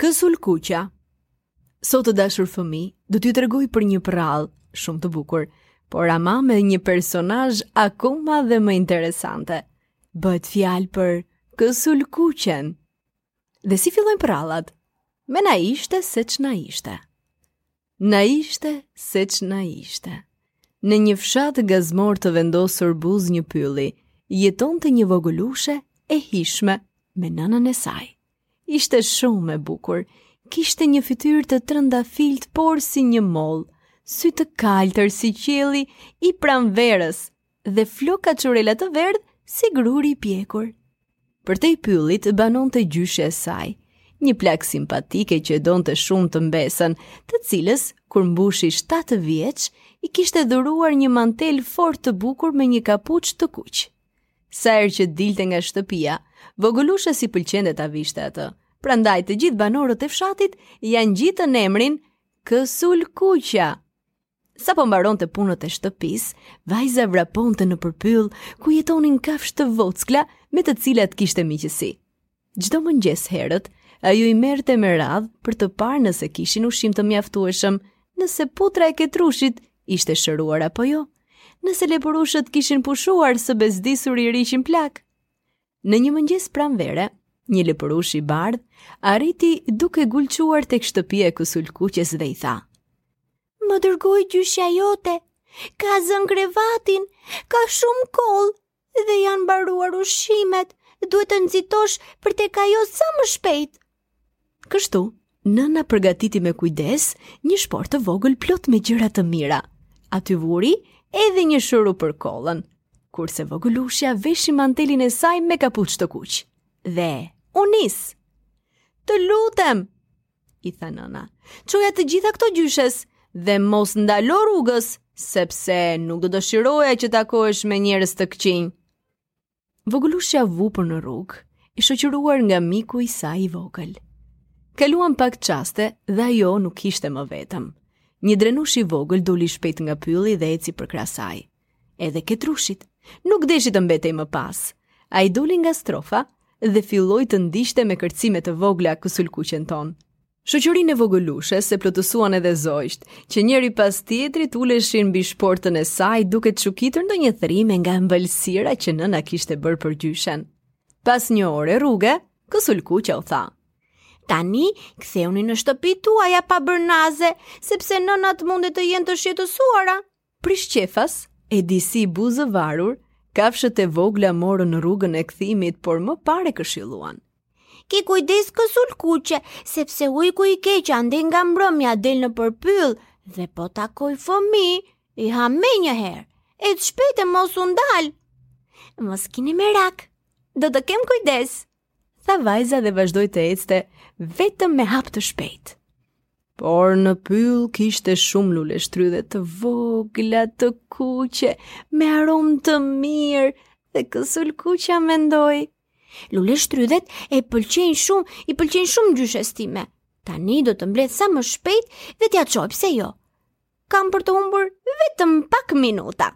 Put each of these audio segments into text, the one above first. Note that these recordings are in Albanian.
Kësulkuqa Sot të dashur fëmijë, do t'ju tregoj për një përrallë shumë të bukur, por ama me një personazh akoma dhe më interesante. Bëhet fjalë për Kësulkuqen. Dhe si fillojnë përrallat? Me na ishte seç na ishte. Na ishte seç na ishte. Në një fshat gazmor të vendosur buzë një pylli, jetonte një vogëlushe e hijshme me nënën e saj. Ishte shumë e bukur, kishte një fytyrë të trëndafiltë porsi një mollë, sy të kaltër si qielli i pranverës dhe flokë kaçurrela të verdhë si gruri i pjekur. Përtej pyllit banonte gjyshja e saj, një plakë simpatike që e donte shumë të mbesën, të cilës, kur mbushi 7 vjeç, i kishte dhuruar një mantel fort të bukur me një kapuç të kuq. Sa herë që dilte nga shtëpia, vogëlushes i pëlqente ta vishte atë. Prandaj të gjithë banorët e fshatit ia ngjitën emrin Kësulkuqa. Sapo mbaronte punët e shtëpisë, vajza vraponte nëpër pyll, ku jetonin kafshë të vogla me të cilat kishte miqësi. Çdo mëngjes herët, ajo i merte me radhë për të parë nëse kishin ushqim të mjaftueshëm, nëse putra e ketrushit ishte shëruar apo jo, nëse lepurushët kishin pushuar së bezdisur iriqin plak. Në një mëngjes pranvere, një lepurush i bardhë arriti duke gulçuar tek shtëpia e Kësulkuqes dhe i tha: "Më dërgoi gjyshja jote, ka zënë krevatin, ka shumë kollë dhe i janë mbaruar ushqimet, duhet të nxitosh për tek ajo sa më shpejt." Kështu, nëna përgatiti me kujdes një shportë të vogël plot me gjëra të mira. Aty vuri edhe një shurup për kollën, kurse vogëlushja veshi mantelin e saj me kapuç të kuq. Dhe u nis. Të lutem, i tha nëna. Çoja të gjitha këto gjyshes dhe mos ndalo rrugës, sepse nuk do dëshiroja që të takohesh me njerëz të këqij. Vogëlushja u vu për në rrugë, i shoqëruar nga miku i saj i vogël. Kaluan pak çaste dhe ajo nuk ishte më vetëm. Një drenush i vogël doli shpejt nga pylli dhe eci për krah saj. Edhe ketrushi nuk deshi të mbetej më pas. Ai doli nga strofka dhe filloi të ndiqte me kërcime të vogla Kësulkuqen tonë. Shoqërinë e vogëlushes e plotësuan edhe zogjtë, që njëri pas tjetrit uleshin mbi shportën e saj duke çukitur ndonjë thërrime nga ëmbëlsira që nëna kishte bërë për gjyshen. Pas një ore rruge, Kësulkuqa u tha: Tani, kthehuni në shtëpitë tuaja pa bërë naze, sepse nënat mund të jenë të shqetësuara. Prishqefas, e disi buzëvarur, kafshët e vogla morën rrugën e kthimit, por më parë e këshilluan. Ki kujdes Kësulkuqe, sepse ujku i keq andej nga mbrëmja del nëpër pyll dhe po takoi fëmijë, i ha menjëherë, ec shpejt e mos u ndal. Mos kini merak, do të kem kujdes, Tha vajza dhe vazhdoi të ecte vetëm me hap të shpejt. Por në pyll kishte shumë luleshtrydhe të vogla të kuqe, me aromë të mirë, dhe Kësulkuqja mendoi. Luleshtrydhet e pëlqejnë shumë, i pëlqejnë shumë gjyshes sime. Tani do të mbledh sa më shpejt dhe t'ia çoj, pse jo? Kam për të humbur vetëm pak minuta.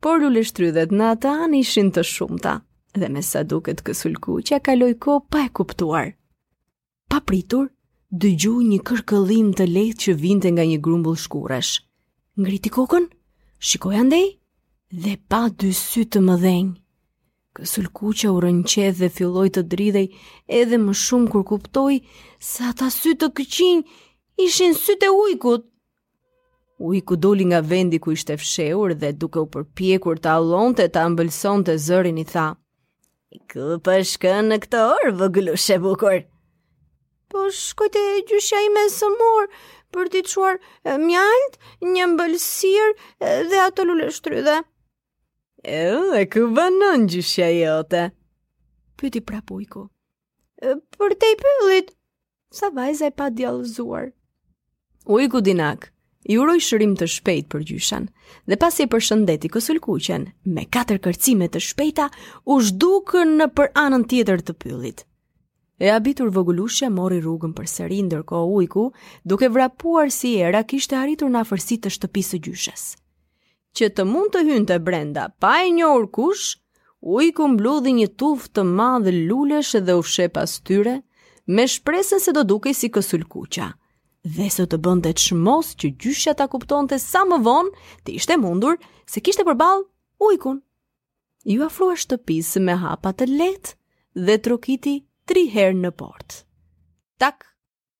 Por luleshtrydhet në atë anë ishin të shumta, dhe me sa duket Kësulkuqja kaloi kohë pa e kuptuar. Papritur, dëgjoi një kërcëllimë të lehtë që vinte nga një grumbull shkurresh. Ngriti kokën, shikoi andej dhe pa dy sy të mëdhenj. Kësulkuqja u rrënqeth dhe filloi të dridhej edhe më shumë kur kuptoi se ata sy të këqij ishin sytë e ujkut. Ujku doli nga vendi ku ishte fshehur dhe duke u përpjekur ta hollonte, ta ëmbëlsonte zërin i tha. Ku po shkon në këtë orë, vogëlushe e bukur? Po shkoj te gjyshja ime e sëmurë, për t'i çuar mjaltë, një ëmbëlsirë dhe këto luleshtrydhe. E, e ku banon gjyshja jote? Pyeti prapë ujku. E, përtej pyllit, tha vajza e padjallëzuar. Ujku dinak, i uroi shërim të shpejtë për gjyshen, dhe pasi e përshëndeti Kësulkuqen, me katër kërcime të shpejta, u zhduk nëpër anën tjetër të pyllit. E habitur vogëlushja mori rrugën përsëri ndërkohë ujku, duke vrapuar si era kishte arritur në afërsi të shtëpisë së gjyshes. që të mund të hynte brenda pa e njohur kush, ujku mblodhi një tufë të madhe lulesh dhe u fsheh pas tyre, me shpresën se do dukej si Kësulkuqja, dhe se do të bënte çmos që gjyshja ta kuptonte sa më vonë të ishte e mundur se kishte përballë ujkun. Iu afrua shtëpisë me hapa të lehtë dhe trokiti tri herë në portë. Tak,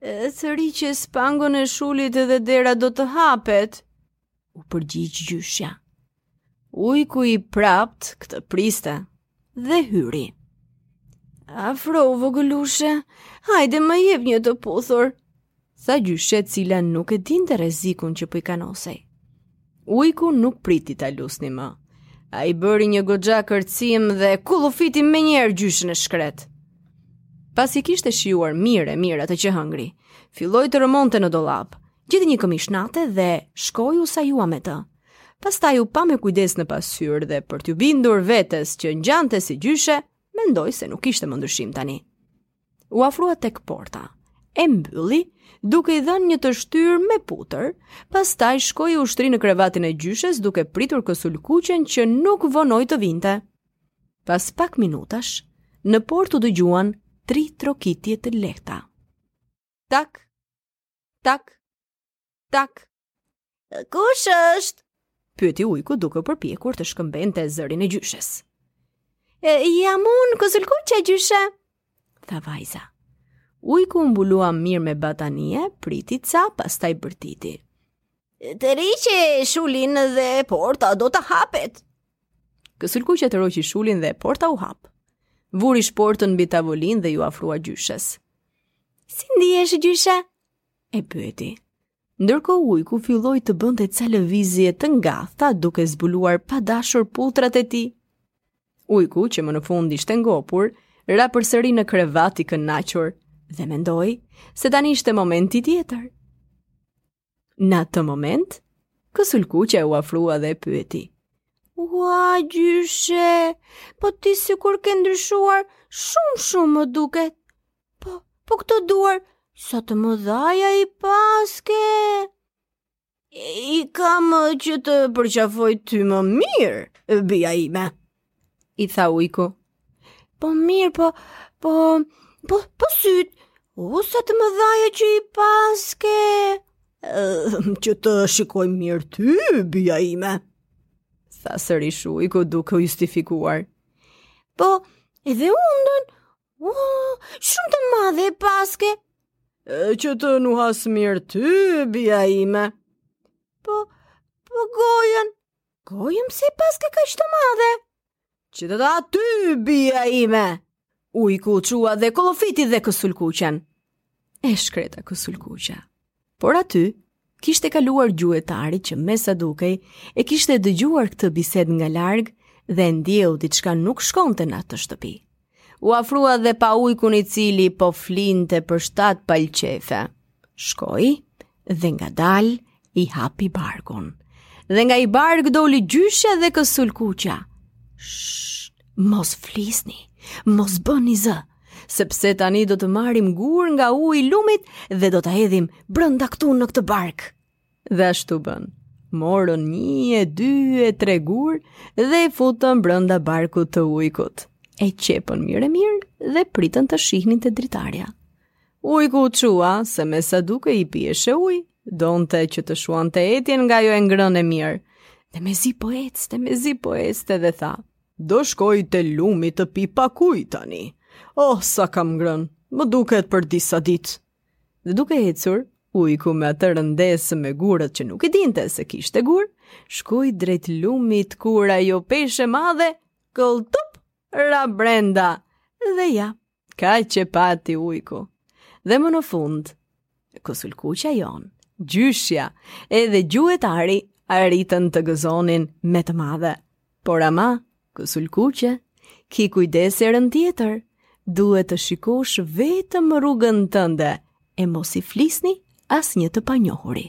E tërhiqe spangon e shulit dhe dera do të hapet, u përgjigj gjyshja. Ujku i prapë këtë priste dhe hyri. Afrohu, vogëlushe, hajde më jep një të puthur, tha gjyshja e cila nuk e dinte rrezikun që po i kanosej. Ujku nuk priti ta lusnin më. Ai bëri një goxha kërcim dhe kollofiti menjëherë gjyshen e shkretë. Pasi kishte shijuar mirë e mirë atë që hëngri, filloi të rëmonte në dollap, gjeti një këmishë nate dhe shkoi u sajua me të. Pastaj u pa me kujdes në pasqyrë dhe për t'iu bindur vetes që ngjante si gjyshe, mendoi se nuk ishte më ndryshim tani. U afrua tek porta, e mbylli, duke i dhënë një të shtyrë me putër, pastaj shkoi u shtri në krevatin e gjyshes duke pritur kësulkuqen që nuk vonoi të vinte. Pas pak minutash, në portë u dëgjuan tri trokitje të lehta. Tak, tak, tak. Kush është? Pyeti ujku duke u përpjekur të shkëmbente zërin e gjyshes. E, jam unë, Kësulkuqja gjyshe, tha vajza. Ujku u mbulua mirë me batanie, priti ca, pastaj bërtiti. Tërhiqe shulin dhe porta do të hapet. Kësulkuqja tërhoqi shulin dhe porta u hap. Vuri shportën mbi tavolinë dhe iu afrua gjyshes. Si ndihesh gjyshe? e pyeti. Ndërkohë ujku filloi të bënte ca lëvizje të ngatha duke zbuluar pa dashur putrat e tij. Ujku, që më në fund ishte ngopur, ra përsëri në krevat i kënaqur dhe mendoi se tani ishte momenti tjetër. Në atë moment, Kësulkuqja u afrua dhe e pyeti. Ua, gjyshe, po ti sikur ke ndryshuar shumë shumë më duket. Po, po këto duar, sa të mëdhaja i paske. I kam që të përqafoj ty më mirë, bija ime. I tha ujku. Po mirë, po, po, po, po sytë, u sa të mëdhaja që i paske. Që të shikoj mirë ty, bija ime. Tha sërish ujku duke u justifikuar. Po, edhe hundën, Oh, shumë të madhe e paske. E që të nuhas mirë ty, bija ime. Po, po gojën. Gojën pse e paske kaq të madhe? Që të të ha ty, bija ime. Ujku u çua dhe kollofiti dhe kësulkuqen. E shkreta Kësulkuqe. Po aty, kishte kaluar gjuetari që me sa dukej e kishte dëgjuar këtë bisedë nga larg dhe e ndjeu diçka nuk shkonte në atë shtëpi. U afrua dhe pa ujkun i cili po flinte për shtatë palë qejfe. Shkoi dhe ngadalë i hapi barkun. Dhe nga ai bark doli gjyshja dhe Kësulkuqja. Shhh. Mos flisni, mos bëni zë, sepse tani do të marrim gurë nga uji i lumit dhe do t'i hedhim brënda këtu në këtë bark. Dhe ashtu bënë, morën një e dy e tre gurë dhe i futën brënda barkut të ujkut. E qepën mirë e mirë dhe pritën të shihnin te dritarja. Ujku u çua, se me sa duke i piheshe ujë, Donte që të shuante etjen nga ajo e ngrënë e mirë. Dhe mezi po ecte, dhe mezi po ecte, dhe tha. Do shkoj te lumi të pi pak ujë tani. Oh, sa kam ngrënë, më duket për disa ditë. Dhe duke ecur, ujku me atë rëndesë me gurët që nuk i dinte se kishte gurë, shkoi drejt lumit kur ajo peshë e madhe, këlltup, ra brenda. Dhe ja, Kaq e pati ujku. Dhe më në fund, Kësulkuqja jonë, gjyshja, edhe gjuetari, arritën të gëzonin me të madhe. Por ama, Kësulkuqe, ki kujdes herën tjetër, duhet të shikosh vetëm rrugën tënde, e mos i flisni asnjë të panjohuri.